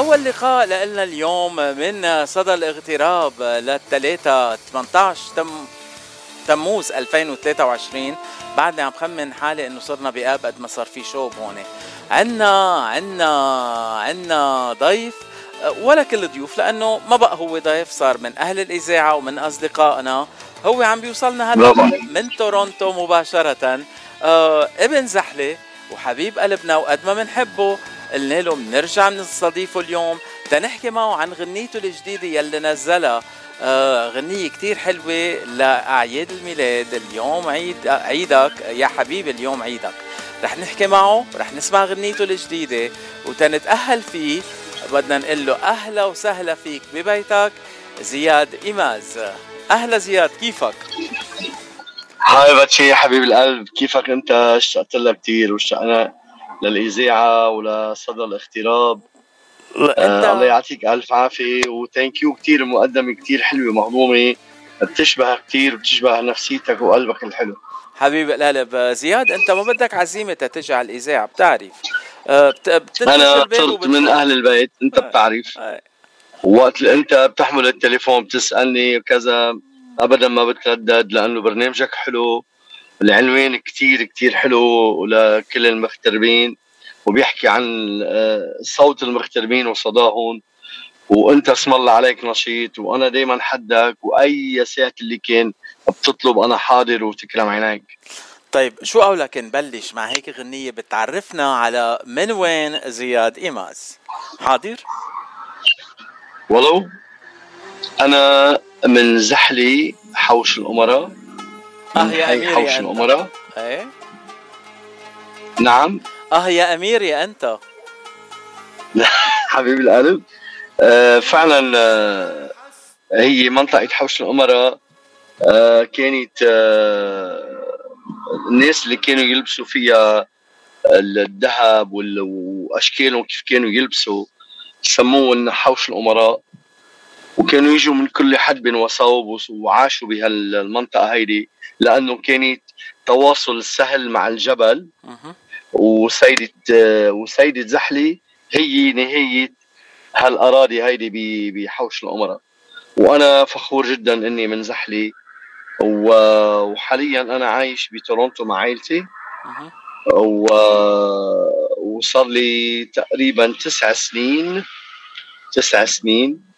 بأول لقاء لنا اليوم من صدى الاغتراب للثلاثة 18 تم تموز 2023 بعدني عم خمن حالي إنه صرنا بآب قد ما صار في شوب هون. عنا عنا عنا ضيف ولا كل ضيوف لأنه ما بقى هو ضيف صار من أهل الإذاعة ومن أصدقائنا. هو عم بيوصلنا هلا من تورونتو مباشرة. آه ابن زحلة وحبيب قلبنا وقد ما بنحبه. قلنا له بنرجع بنستضيفه اليوم. تنحكي معه عن غنيته الجديدة يلي نزلها. آه غنية كتير حلوة لأعياد الميلاد. اليوم عيد عيدك. يا حبيبي اليوم عيدك. رح نحكي معه رح نسمع غنيته الجديدة. وتنتأهل فيه بدنا نقول له أهلا وسهلا فيك ببيتك زياد إيماز. أهلا زياد كيفك؟ هاي باتشي يا حبيب القلب. كيفك أنت؟ اشتقت لك كثير واشتقنا. للإذاعة ولصدى الاغتراب. آه الله يعطيك ألف عافية وثانك يو كثير المقدمه كثير حلوة مهضومه بتشبه كثير بتشبه نفسيتك وقلبك الحلو. حبيب القلب. زياد أنت ما بدك عزيمة تجي على الإذاعة بتعرف. آه بت... أنا صرت من أهل البيت أنت آه. بتعرف. آه. وقت اللي أنت بتحمل التليفون بتسألني وكذا ابدا ما بتردد لأنه برنامجك حلو. العنوان كتير كتير حلو لكل المغتربين وبيحكي عن آه، صوت المغتربين وصداهم وأنت اسم الله عليك نشيط وأنا دائما حدك وأي ساعه اللي كان بتطلب أنا حاضر وتكرم عينيك. طيب شو قولك نبلش مع هيك غنية بتعرفنا على من وين زياد إيماز حاضر؟ ولو أنا من زحلي حوش الأمراء. آه يا أمير حوش يا الامراء إيه؟ نعم. آه يا أمير يا أنت. حبيب القلب آه فعلا آه هي منطقة حوش الأمراء آه كانت الناس اللي كانوا يلبسوا فيها الذهب وأشكالهم كيف كانوا يلبسوا سموه حوش الأمراء. وكانوا يجوا من كل حد بين وصوب وعاشوا بهالمنطقه هيدي لأنه كانت تواصل سهل مع الجبل. وسيدة وسيدة زحلي هي نهاية هالأراضي هيدي بحوش الامراء وأنا فخور جدا إني من زحلي. وحاليا أنا عايش بتورونتو مع عائلتي و... وصار لي تقريبا تسع سنين تسع سنين آه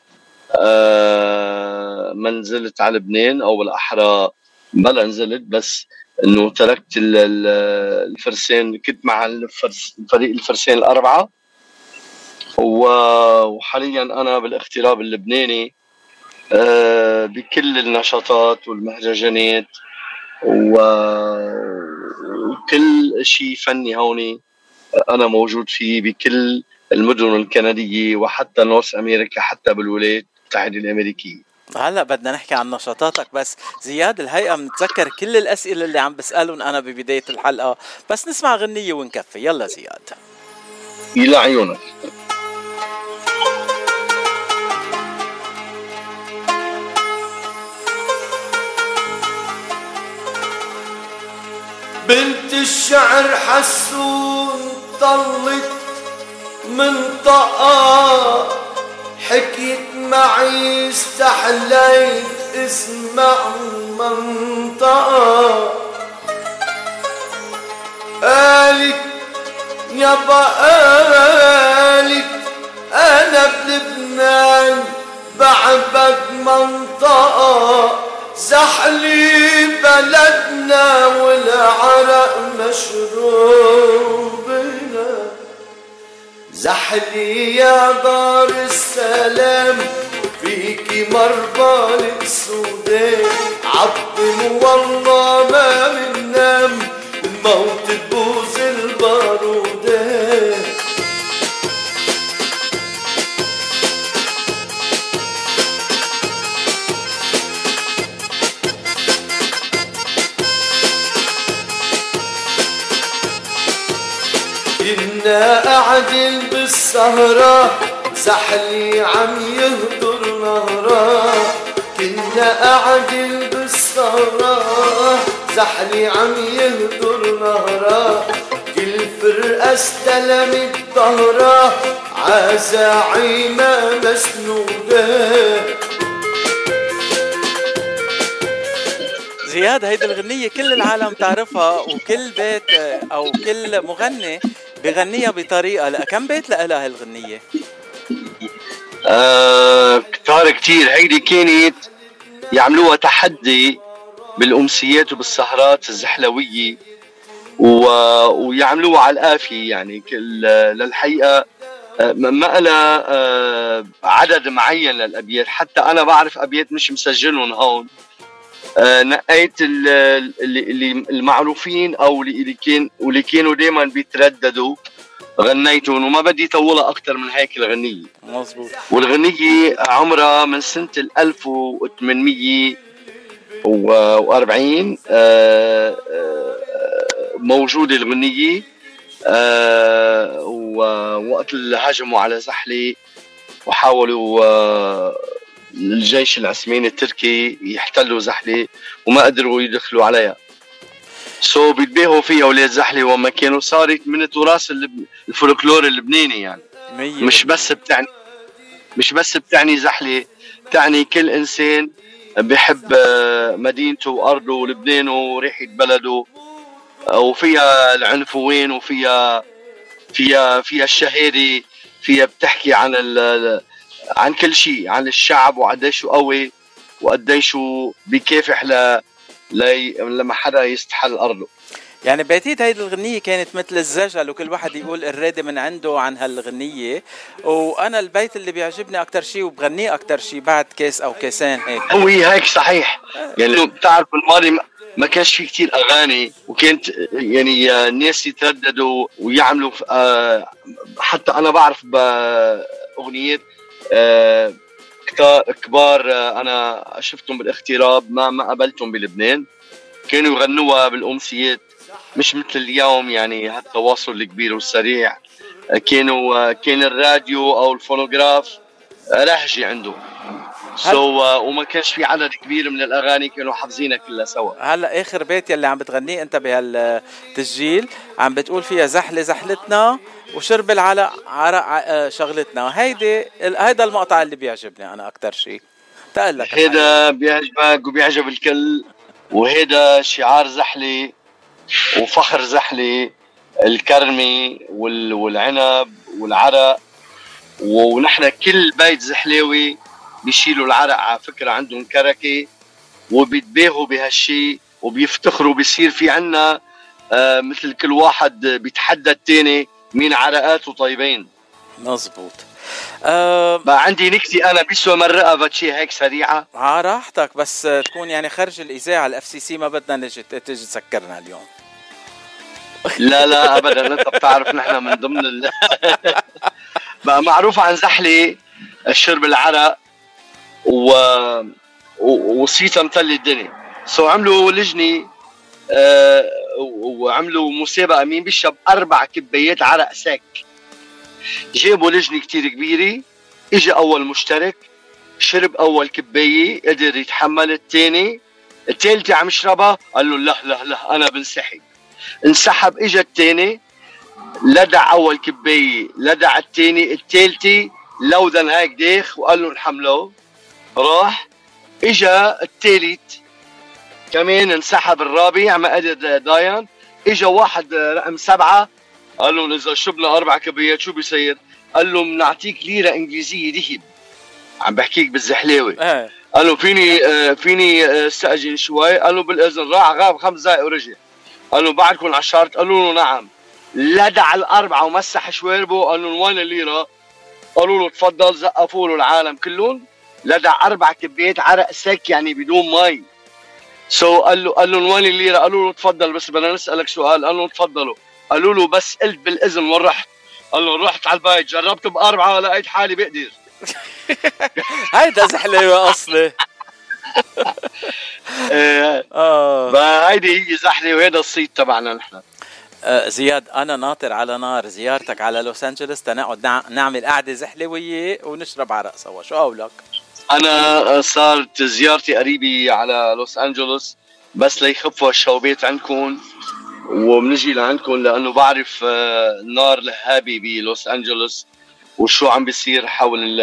ما نزلت على لبنان أو بالاحرى بلا نزلت بس إنه تركت الفرسان كنت مع فريق الفرسان الأربعة. وحاليا أنا بالاغتراب اللبناني آه، بكل النشاطات والمهرجانات وكل شيء فني هوني أنا موجود فيه بكل المدن الكندية وحتى نورث أمريكا حتى بالولايات. المتحدة الأمريكية. هلا بدنا نحكي عن نشاطاتك بس زياد الهيئة بنتذكر كل الأسئلة اللي عم بسألهم أنا ببداية الحلقة بس نسمع غنية ونكفي. يلا زياد. إلى عيونك. بنت الشعر حسون طلت من طقا حكيت معي استحليت اسمع منطقة. قالت يابا قالت أنا بلبنان بعبد منطقة. زحلي بلدنا والعرق مشروبنا. زحلي يا دار السلام فيكي مربى السودان عبد والله ما بننام الموت تبوز البارودات كنا قاعدين بالسهرة زحلي عم يهدر نهرة. كنا قاعدين بالسهرة زحلي عم يهدر نهرة. كل فرقة استلمت ظهرة عزاعيمة مسنودة. زياد هيدي الغنية كل العالم تعرفها وكل بيت أو كل مغني بغنيها بطريقة كم بيت لها هالغنية؟ آه كتار كتير. هيدي كانت يعملوها تحدي بالأمسيات وبالسهرات الزحلوية و... ويعملوها على القافية يعني. كل للحقيقة آه، ما لها آه، عدد معين للأبيات. حتى أنا بعرف أبيات مش مسجلهم هون. نقيت اللي المعروفين أو اللي كان واللي كانوا دائما بيترددوا. غنيتهم وما بدي طولها أكثر من هيك الغنية. مزبوط والغنية عمرها من سنة 1840 آه، آه، موجودة الغنية. ووقت اللي هجموا على زحلة وحاولوا الجيش العثماني التركي يحتلوا زحلة وما قدروا يدخلوا عليها. سو so بيتباهوا فيها أولاد زحلة وما كانوا. صارت من تراث الفولكلور اللبناني يعني. مية. مش بس بتعني مش بس بتعني زحلة تعني كل إنسان بحب آه، مدينته وأرضه ولبنانه وريحة بلده. وفيها العنفوين وفيها فيها فيها الشهادة فيها بتحكي عن عن كل شيء عن الشعب وقديش قوي وقديش بيكافح ل... ل... لما حدا يستحل أرضه. يعني بعتقد هيدي الغنية كانت مثل الزجل وكل واحد يقول الرادة من عنده عن هالغنية. وأنا البيت اللي بيعجبني أكتر شيء وبغنيه أكتر شيء بعد كاس أو كاسين هيك. هو هيك صحيح. يعني بتعرف بالماضي ما كانش في كتير أغاني وكانت يعني الناس يترددوا ويعملوا آه، حتى أنا بعرف بأغنيات آه، كبار آه، أنا شفتهم بالاغتراب ما ما قابلتهم بلبنان. كانوا يغنوها بالأمسيات مش مثل اليوم يعني هالتواصل الكبير والسريع. آه، كانوا كان الراديو أو الفونوغراف رائجة عندهم. so so, uh, وما كانش في عدد كبير من الأغاني كانوا حافظينها كلها سوا. هلا آخر بيت يلي عم بتغنيه أنت بهالتسجيل عم بتقول فيها زحلة زحلتنا وشرب العلق عرق آه، شغلتنا. هيدي هيدا المقطع اللي بيعجبني أنا أكثر شيء تقول لك هيدا بيعجبك وبيعجب الكل. وهيدا شعار زحله وفخر زحله الكرمي والعنب والعرق. ونحن كل بيت زحلاوي بيشيلوا العرق على فكرة عندهم كركه وبيتباهوا بهالشيء وبيفتخروا. بيصير في عنا آه مثل كل واحد بيتحدى الثاني مين عرقاته طيبين. مزبوط. أه بقى عندي نكتي أنا بيسوى مرقه شيء هيك سريعة. على راحتك بس تكون يعني خرج الإذاعة ال FCC ما بدنا نجي تيجي تسكرنا اليوم. لا لا ابدا. أنت بتعرف نحن من ضمن ال... بقى معروف عن زحله الشرب العرق و وصيتها الدنيا سو عملوا لجنة آه وعملوا مسابقة مين بيشرب أربع كبايات عرق سك جابوا لجنة كتير كبيرة اجى أول مشترك شرب أول كباية قدر يتحمل الثاني الثالثه عم يشربها قال له لا لا لا أنا بنسحب. انسحب اجى الثاني لدع أول كباية لدع الثاني الثالثه لودن هيك ديخ وقال له نحمله راح اجى الثالث كمان انسحب الرابع ما قدر داين اجى واحد رقم سبعة. قال لهم إذا شربنا أربع كبريات شو بيصير؟ قال لهم بنعطيك ليرة إنجليزية ذهب. عم بحكيك بالزحلاوي آه. قال له فيني آه فيني آه، استاجن شوي؟ قال له بالإذن راح غاب خمس دقائق ورجع. قال له بعدكم على الشرط قالوا له نعم. لدع الأربعة ومسح شواربه قال لهم وين الليرة؟ قالوا له تفضل زقفوا له العالم كلهم. لدع أربع كبيات عرق sec يعني بدون مي. so so قال له قال لهم وين الليره؟ قالوا له تفضل بس بدنا نسألك سؤال. قال لهم تفضلوا قالوا له بس قلت بالإذن وين رحت؟ قال له رحت على البيت جربت بأربعة لقيت حالي بقدر. هيدا زحله أصلي. آه. هيدي هي زحله وهذا الصيت تبعنا نحن. آه، زياد أنا ناطر على نار زيارتك على لوس أنجلوس. تنقعد نعمل قعدة زحلويه ونشرب عرق سوا شو قولك؟ أنا صارت زيارتي قريبة على لوس أنجلوس بس ليخفوا الشوبات عندكم وبنجي لعندكم لأنه بعرف آه، نار لهابي بلوس أنجلوس وشو عم بيصير حول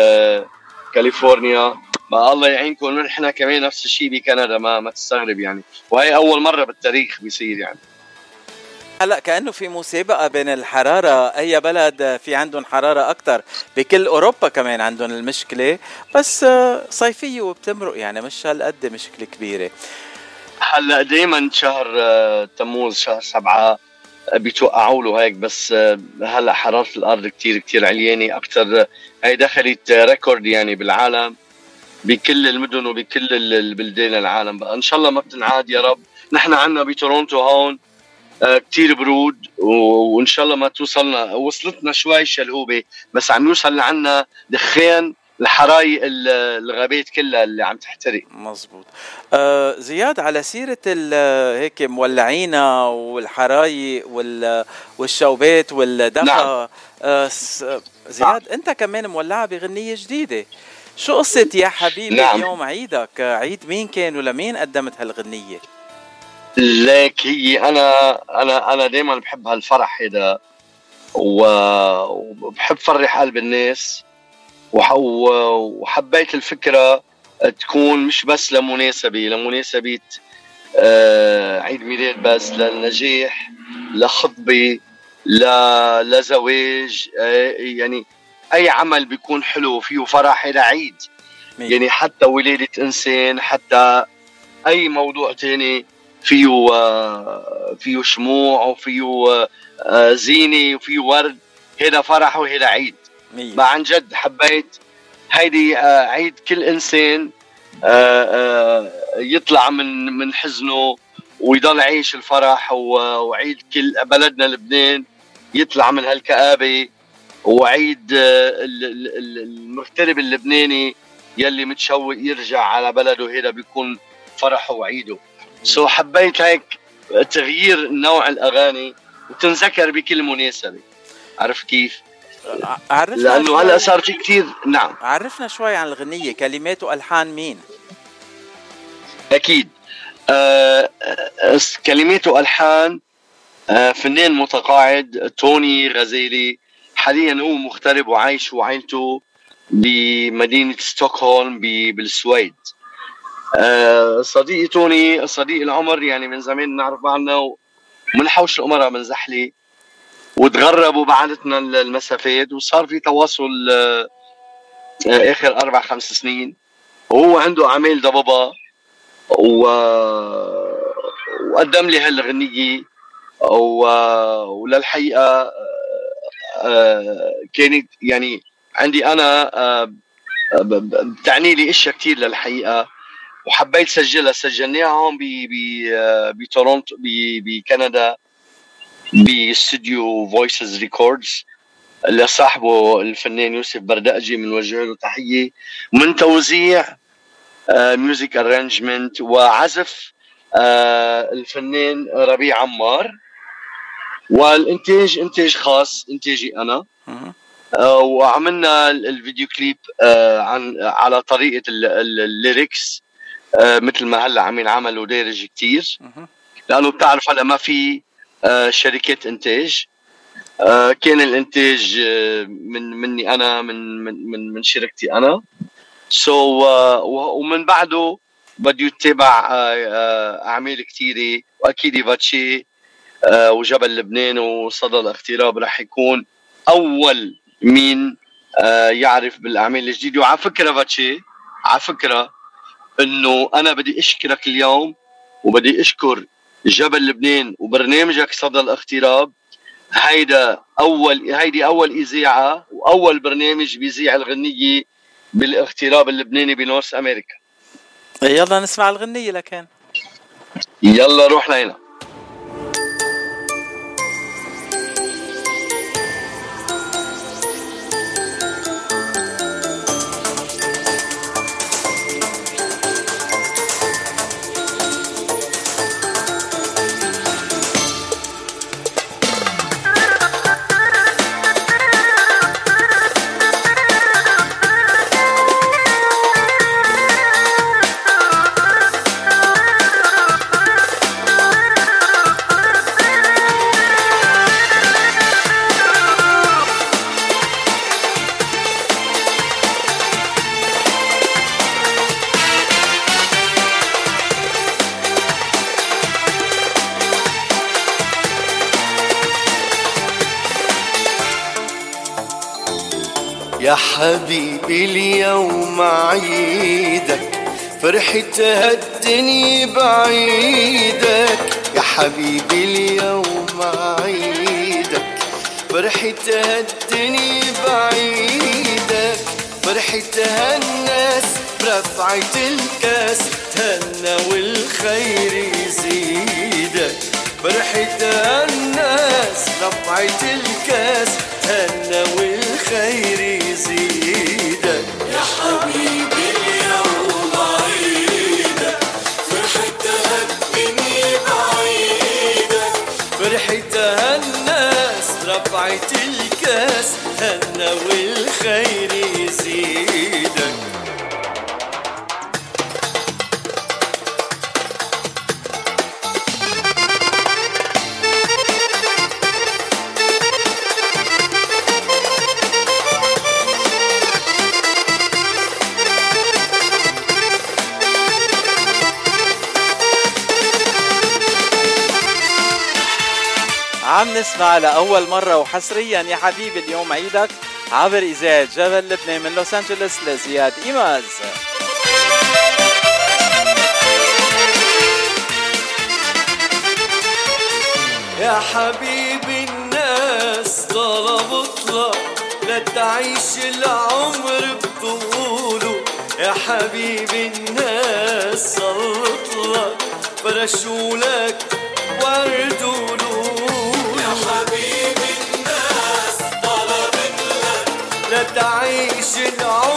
كاليفورنيا. ما الله يعينكم نحن كمان نفس الشيء بكندا ما ما تستغرب يعني. وهي أول مرة بالتاريخ بيصير يعني. هلا كأنه في مسابقة بين الحرارة أي بلد في عندهم حرارة أكثر بكل أوروبا كمان عندهم المشكلة بس صيفية وبتمرق يعني مش هالقد مشكلة كبيرة. هلا دائما شهر آه، تموز شهر سبعة آه، بيتوقعوا له هيك بس آه، هلا حرارة الأرض كتير كتير عليانة أكثر هي دخلت ريكورد يعني بالعالم بكل المدن وبكل البلدان العالم بقى. إن شاء الله ما بتنعاد يا رب. نحن عندنا بتورونتو هون كتير برود وإن شاء الله ما توصلنا وصلتنا شوي شلهوبه بس عم يوصل لعنا دخان الحرايق الغابات كلها اللي عم تحترق مزبوط آه زياد على سيرة هيك مولعينا والحرايق والشوبات والدفا نعم. آه زياد نعم. أنت كمان مولعة بغنية جديدة شو قصة يا حبيبي نعم. اليوم عيدك عيد مين كان ولمين قدمت هالغنية ليك هي أنا أنا أنا دائما بحب هالفرح هذا وبحب فرح قلب الناس وحبيت الفكرة تكون مش بس لمناسبه لمناسبة آه، عيد ميلاد بس للنجاح لخطبه لزواج آه، يعني أي عمل بيكون حلو فيه فرح هذا عيد. يعني حتى ولادة إنسان حتى أي موضوع تاني فيه آه، فيه شموع وفيه زينه وفيه ورد. هذا فرح وهذا عيد. ما عن جد حبيت هيدي آه، عيد كل إنسان آه، آه، يطلع من من حزنه ويضل يعيش الفرح وعيد كل بلدنا لبنان يطلع من هالكآبة. وعيد المغترب اللبناني يلي متشوق يرجع على بلده. هذا بيكون فرحه وعيده. سو so حبيت هيك تغيير نوع الأغاني وتنذكر بكل مناسبة. عرف كيف؟ عرفنا لأنه هلأ صار في كثير نعم. عرفنا شوي عن الغنية كلمات وألحان مين؟ أكيد. آه, آه، كلمات وألحان آه فنان متقاعد توني غزالي حاليا هو مغترب وعايش وعائلته بمدينة ستوكهولم بالسويد. صديقي توني صديق العمر يعني من زمان نعرف بعضنا ومن حوش الامراء من زحلي وتغرب وبعدتنا المسافات وصار في تواصل آه، آخر أربع خمس سنين. وهو عنده أعمال ضبابة و... وقدم لي هالغنية و... وللحقيقة آه، كانت يعني عندي آه، بتعني لي إشياء كثير للحقيقة. وحبيت سجلها سجلناها هون بتورونتو بكندا باستديو Voices Records اللي صاحبه الفنان يوسف بردقجي بنوجه له تحية. من توزيع music uh, arrangement وعزف uh, الفنان ربيع عمار. والانتاج إنتاج خاص إنتاجي أنا. وعملنا الفيديو كليب عن على طريقة ال lyrics مثل ما هلا عم ينعمل ودارج كثير لأنه بتعرف هلا ما في آه، شركات إنتاج. آه، كان الإنتاج آه، من مني أنا من من من, من شركتي أنا. سو so, ومن بعده بده يتابع أعمال كثيره وأكيد فاتشي وجبل لبنان وصدى الاغتراب رح يكون أول مين يعرف بالأعمال الجديدة. وعلى فكرة فاتشي على فكرة إنه أنا بدي أشكرك اليوم وبدي أشكر جبل لبنان وبرنامجك صدى الاغتراب. هيدا أول هيدي أول إذاعة وأول برنامج بيذيع الغنية بالاغتراب اللبناني بنورث أمريكا. يلا نسمع الغنية لكان. يلا روح لينا حبيبي اليوم عيدك فرحة هالدنيا بعيدك. يا حبيبي اليوم عيدك فرحة هالدنيا بعيدك. فرحة هالناس برفعة الكاس تهنى والخير يزيدك. فرحة هالناس رفعة الكاس تهنى والخير يزيدك رفعت الكاس هنا والخير. نسمع لأول مرة وحصريا يا حبيبي اليوم عيدك. عبر إذاعة جبل لبنان من لوس أنجلوس لزياد إيماز. يا حبيبي الناس طلب اطلع لا تعيش العمر بطوله. يا حبيبي الناس اطلع فرشوا لك ورد ولول تعيش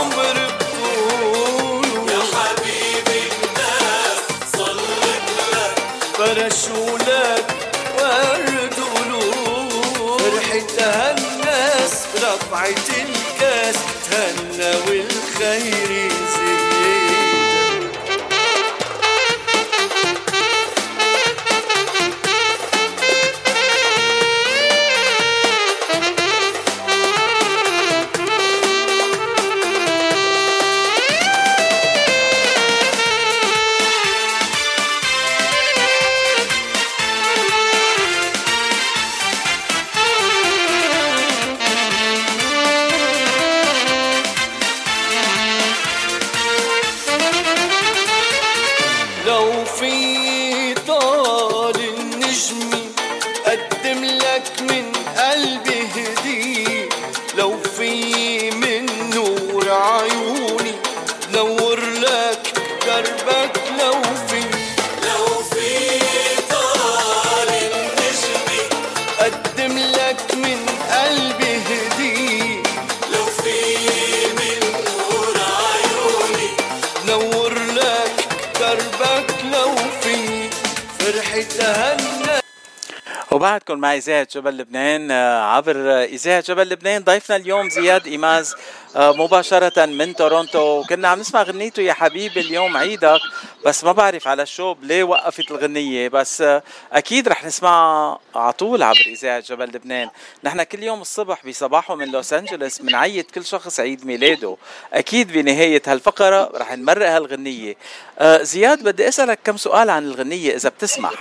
وبعدكم مع إذاعة جبل لبنان. آه، عبر إذاعة جبل لبنان. ضيفنا اليوم زياد إيماز آه، مباشرة من تورونتو. وكنا عم نسمع غنيته يا حبيبي اليوم عيدك بس ما بعرف على الشوب ليه وقفت الغنية؟ بس آه، أكيد رح نسمعها على طول عبر إذاعة جبل لبنان. نحن كل يوم الصبح بصباحه من لوس أنجلوس بنعيد كل شخص عيد ميلاده. أكيد بنهاية هالفقرة رح نمرق هالغنية. زياد بدي أسألك كم سؤال عن الغنية إذا بتسمح.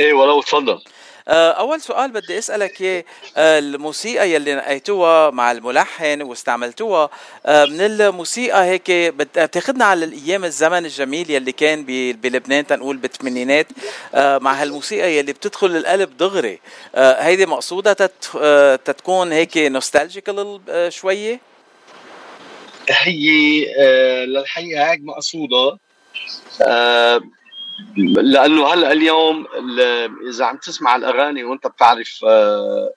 إيه ولو تفضل آه، أول سؤال بدي أسألك إياه. آه، الموسيقى يلي نقيتوها مع الملحن واستعملتوها آه، من الموسيقى هيك بت- بتاخدنا على الأيام الزمن الجميل يلي كان بلبنان تنقول بالثمانينات مع هالموسيقى يلي بتدخل القلب دغري. هيدي آه، تتكون هيك نوستالجيكال شوية؟ هي للحقيقة هيك مقصودة. لأنه هلا اليوم ال- إذا عم تسمع الأغاني وأنت بتعرف آه،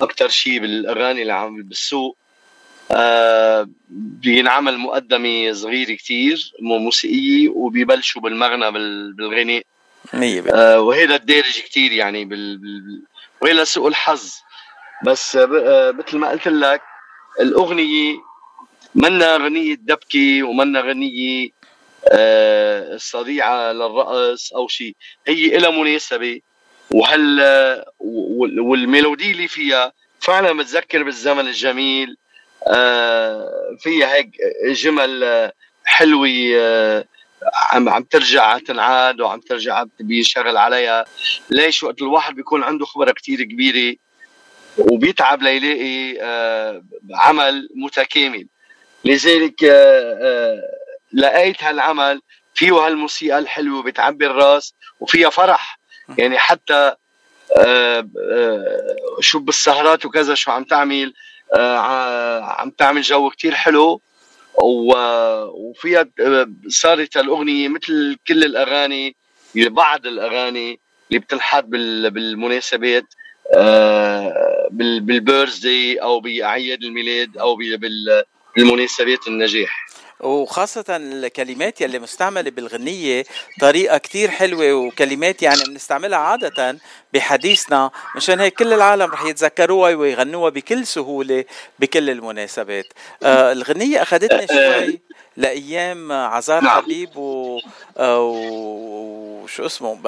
أكثر شيء بالأغاني اللي عم بالسوق آه، بينعمل مقدمة صغيرة كتير مو موسيقية وبيبلشوا بالمغنى بال- بالغناء بالمية. آه، وهذا الدارج كتير يعني بال... بال... وهي سوء الحظ بس آه، مثل ما قلت لك الأغنية منا غنية دبكة ومنا غنية آه، صديعه للرقص أو شيء. هي لها مناسبة. وال- والميلودي اللي فيها فعلا بتذكر بالزمن الجميل. آه، فيها هيك جمل حلوة آه، عم عم ترجع تنعاد وعم ترجع بينشغل عليها. ليش وقت الواحد بيكون عنده خبرة كتير كبيرة وبيتعب ليلاقي عمل متكامل. لذلك لقيت هالعمل فيه هالموسيقى الحلوة بتعبي الراس وفيها فرح. يعني حتى آه، آه، شو بالسهرات وكذا شو عم تعمل آه، عم تعمل جو كتير حلو. وفيها صارت الاغنيه مثل كل الأغاني بعض الأغاني اللي بتنحط بال- بالمناسبات بال- بالبيرثدي أو بأعياد الميلاد بال- بالمناسبات النجاح. وخاصة الكلمات يلي مستعملة بالغنية طريقة كتير حلوة وكلمات يعني بنستعملها عادة بحديثنا. مشان هيك كل العالم رح يتذكروها ويغنوها بكل سهولة بكل المناسبات. آه الغنية أخذتني شوي لأيام عزار نعم. حبيب و... آه، و- وشو اسمه؟ ب...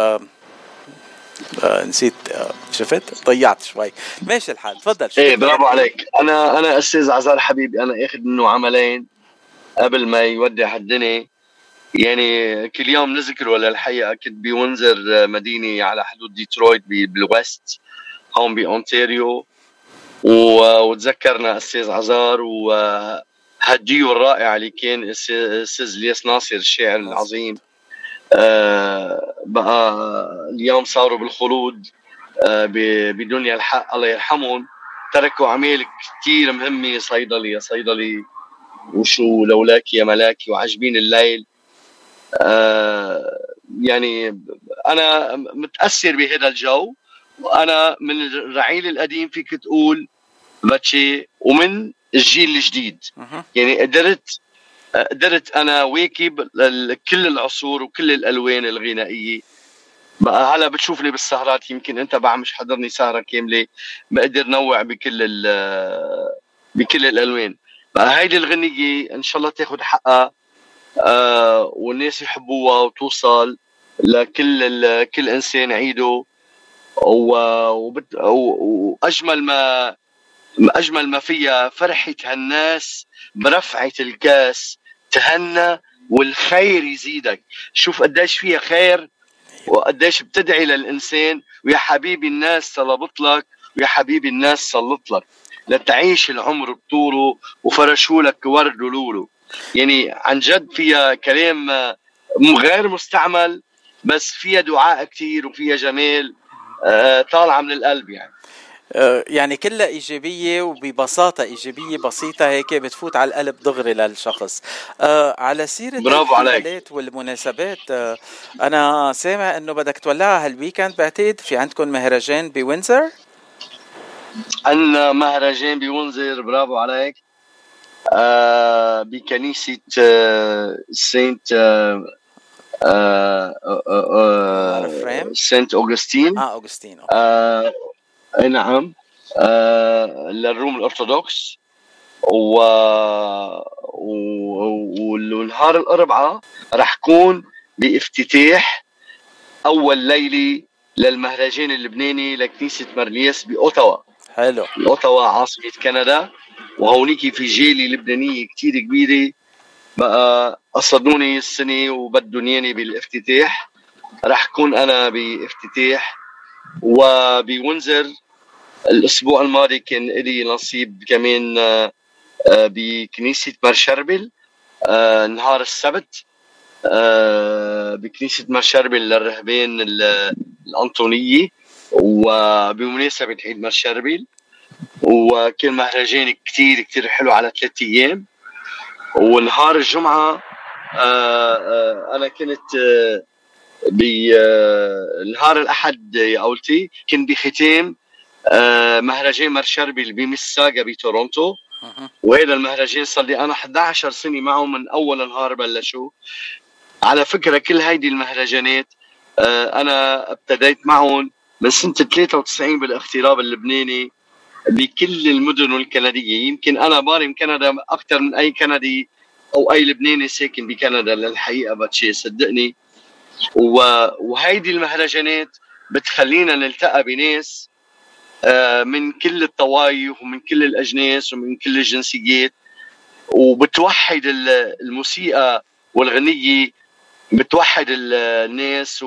آه نسيت آه شفت؟ ضيعت شوي. ماشي الحال تفضل إيه برافو؟ عليك. أنا أنا أستاذ عازار حبيب أنا أخذ منه عملين. قبل ما يودع الدنيا. يعني كل يوم نذكره للحقيقه كنت بوينزر مدينة على حدود ديترويت بالويست هون بأونتاريو. وتذكرنا أستاذ عازار وهالديو الرائع اللي كان أستاذ إلياس ناصر الشاعر العظيم. آه، بقى اليوم صاروا بالخلود آه، بدنيا الحق الله يرحمهم. تركوا اعمال كثير مهمة صيدلي. يا صيدلي وشو لولاك يا ملاكي وعجبين الليل. آه يعني أنا متأثر بهذا الجو. وأنا من الرعيل القديم فيك تقول باتشي ومن الجيل الجديد. يعني قدرت قدرت أنا واكب كل العصور وكل الألوان الغنائية. بقى هلا بتشوفني بالسهرات يمكن أنت بعد مش حضرني سهرة كاملة. بقدر نوع بكل ال- بكل الألوان. بقى هيدي الغنية إن شاء الله تاخذ حقها آه والناس يحبوها وتوصل لكل كل إنسان عيده و- وبت- و- وأجمل ما أجمل ما فيها فرحة هالناس برفعة الكاس تهنى والخير يزيدك. شوف قديش فيها خير وقديش بتدعي للإنسان ويا حبيبي الناس طلبت لك ويا حبيبي الناس صلت لك. لتعيش العمر بطوله وفرشوا لك ورد ولولو يعني عن جد فيها كلام آه، غير مستعمل بس فيها دعاء كتير وفيها جمال آه، طالعة من القلب يعني. آه، يعني كلها إيجابية وببساطة إيجابية بسيطة هيك بتفوت على القلب دغري للشخص. آه على سيرة برافو عليك. والمناسبات آه أنا سامع إنه بدك تولعها هال weekend بعتقد في عندكم مهرجان بوينزر عندنا مهرجان بوينزر برافو عليك. آه بكنيسة آه سانت آه سانت أوغسطين أوغسطين okay. آه أي نعم. آه للروم الأرثوذكس. و... و... والنهار الأربعاء رح كون بافتتاح أول ليلة للمهرجان اللبناني لكنيسة مرلياس بأوتاوا. حلو. اوتاوا عاصمة كندا وهونيك في جالية لبنانية كتير كبيرة. بقى قصدوني السنة وبدهم ياني بالافتتاح. رح كون أنا بافتتاح. وبونزر الأسبوع الماضي كان لي نصيب كمان آه، بكنيسة مرشربل آه، نهار السبت. آه، بكنيسة مرشربل للرهبان ال- وبمناسبة عيد مرشربل وكان مهرجان كتير كتير حلو على ثلاث أيام. ونهار الجمعة آه آه أنا كنت آه بنهار الأحد يا قولتي كنت بختام آه مهرجان مرشربل بميساغا بتورونتو. مهم. وهذا المهرجان صار لي أنا 11 سنة معه من أول نهار بلشوا على فكرة كل هيدي المهرجانات أنا ابتديت معهم من سنه 93 بالاغتراب اللبناني بكل المدن الكنديه يمكن أنا بارم كندا أكثر من أي كندي أو أي لبناني ساكن بكندا للحقيقة باتشي صدقني وهيدي المهرجانات بتخلينا نلتقى بناس آه، من كل الطوائف ومن كل الأجناس ومن كل الجنسيات. وبتوحد ال- الموسيقى والغنية بتوحد ال- الناس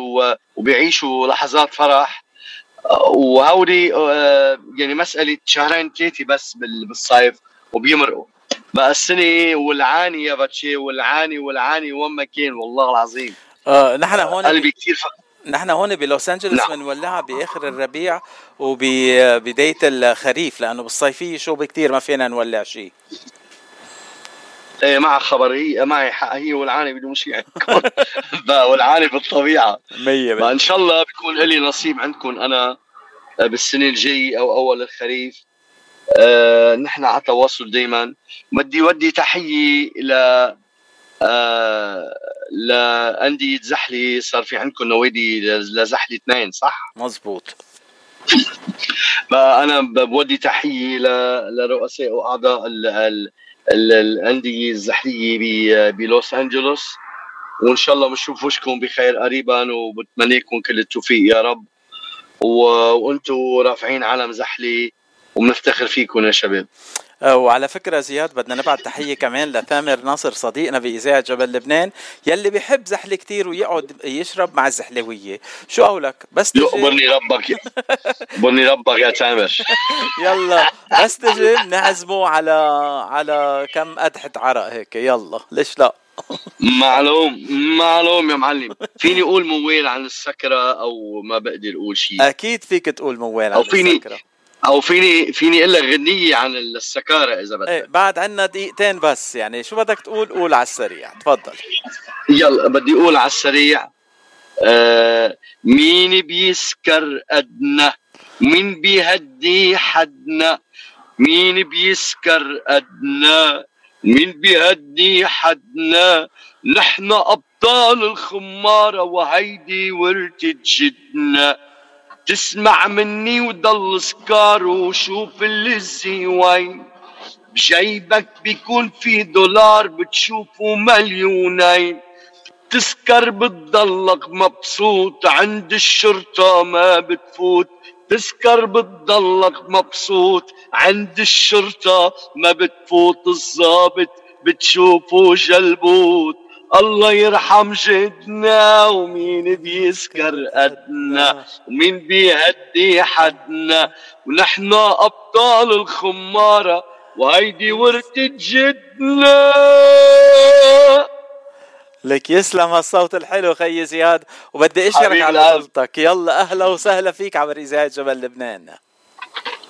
وبيعيشوا لحظات فرح. وهودي آه، يعني مسألة شهرين ثلاثة بس بال- بالصيف وبيمرقوا. بقى السنة والعاني يا باتشي والعاني والعاني وين ما كان والله العظيم. آه نحن هون قلبي كثير ف... نحن هون بلوس أنجلوس نعم. بنولعها بآخر الربيع وبدايه الخريف لأنه بالصيفية شوب كتير ما فينا نولع شيء إيه معك خبر هي معي حق هي والعاني بدون شيء عندكم بقى والعاني بالطبيعة. 100 بقى ان شاء الله بيكون لي نصيب عندكم أنا آه، بالسنه الجايه أو أول الخريف. آه نحن على تواصل دائما بدي ودي تحية ل آه لانديه زحلي صار في عندكم نوادي لزحلي اثنين صح؟ مزبوط. ب- بودي تحية ل- لرؤساء وأعضاء ال- ال- ال- الانديه الزحلية بلوس أنجلوس. وإن شاء الله بنشوف وشكم بخير قريبا وبتمنى لكم كل التوفيق يا رب. وأنتم رافعين علم زحلي وبنفتخر فيكم يا شباب. وعلى فكرة زياد بدنا نبعت تحية كمان لثامر ناصر صديقنا بإذاعة جبل لبنان يلي بيحب زحلة كتير ويقعد يشرب مع الزحلوية. شو قولك؟ بس تجي. يقبرني ربك يقبرني ربك يا تامر. يلا بس تجي نعزمه على على كم قدحة عرق هيك. يلا ليش لا؟ معلوم معلوم يا معلم. فيني أقول موال عن السكرة أو ما بقدر أقول شيء أكيد فيك تقول موال أو عن فيني- السكرة. أو فيني فيني أقول لك غنية عن السكارة إذا بدك. إيه بعد عنا دقيقتين بس يعني شو بدك تقول؟ قول على السريع تفضل. يلا بدي أقول على السريع آه مين بيسكر قدنا مين بيهدي حدنا مين بيسكر قدنا مين بيهدي حدنا نحن أبطال الخمارة وهيدي ورثة جدنا تسمع مني وضل سكار وشوف اللي وين بجيبك بيكون في دولار بتشوفه مليونين. تسكر بتضلك مبسوط عند الشرطة ما بتفوت. تسكر بتضلك مبسوط عند الشرطة ما بتفوت. الضابط بتشوفه جلبوت. الله يرحم جدنا ومين بيسكر قدنا ومين بيهدي حدنا ونحن أبطال الخمارة وهيدي ورثة جدنا. لك يسلم هالصوت الحلو خيي زياد وبدي اشكرك على. طولتك يلا أهلا وسهلا فيك عبر إذاعة جبل لبنان.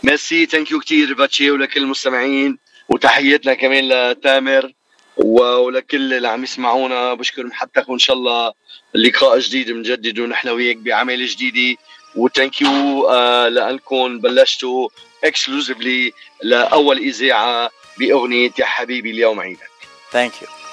merci thank you كثير باتشي ولكل المستمعين وتحياتنا كمان لتامر. ولكل اللي عم يسمعونا بشكر محبتك وان شاء الله لقاء جديد بنجدد ونحن وياك بعمل جديده و thank you آه لأنكم بلشتوا exclusively لأول إذاعة بأغنية يا حبيبي اليوم عيدك. ثانك يو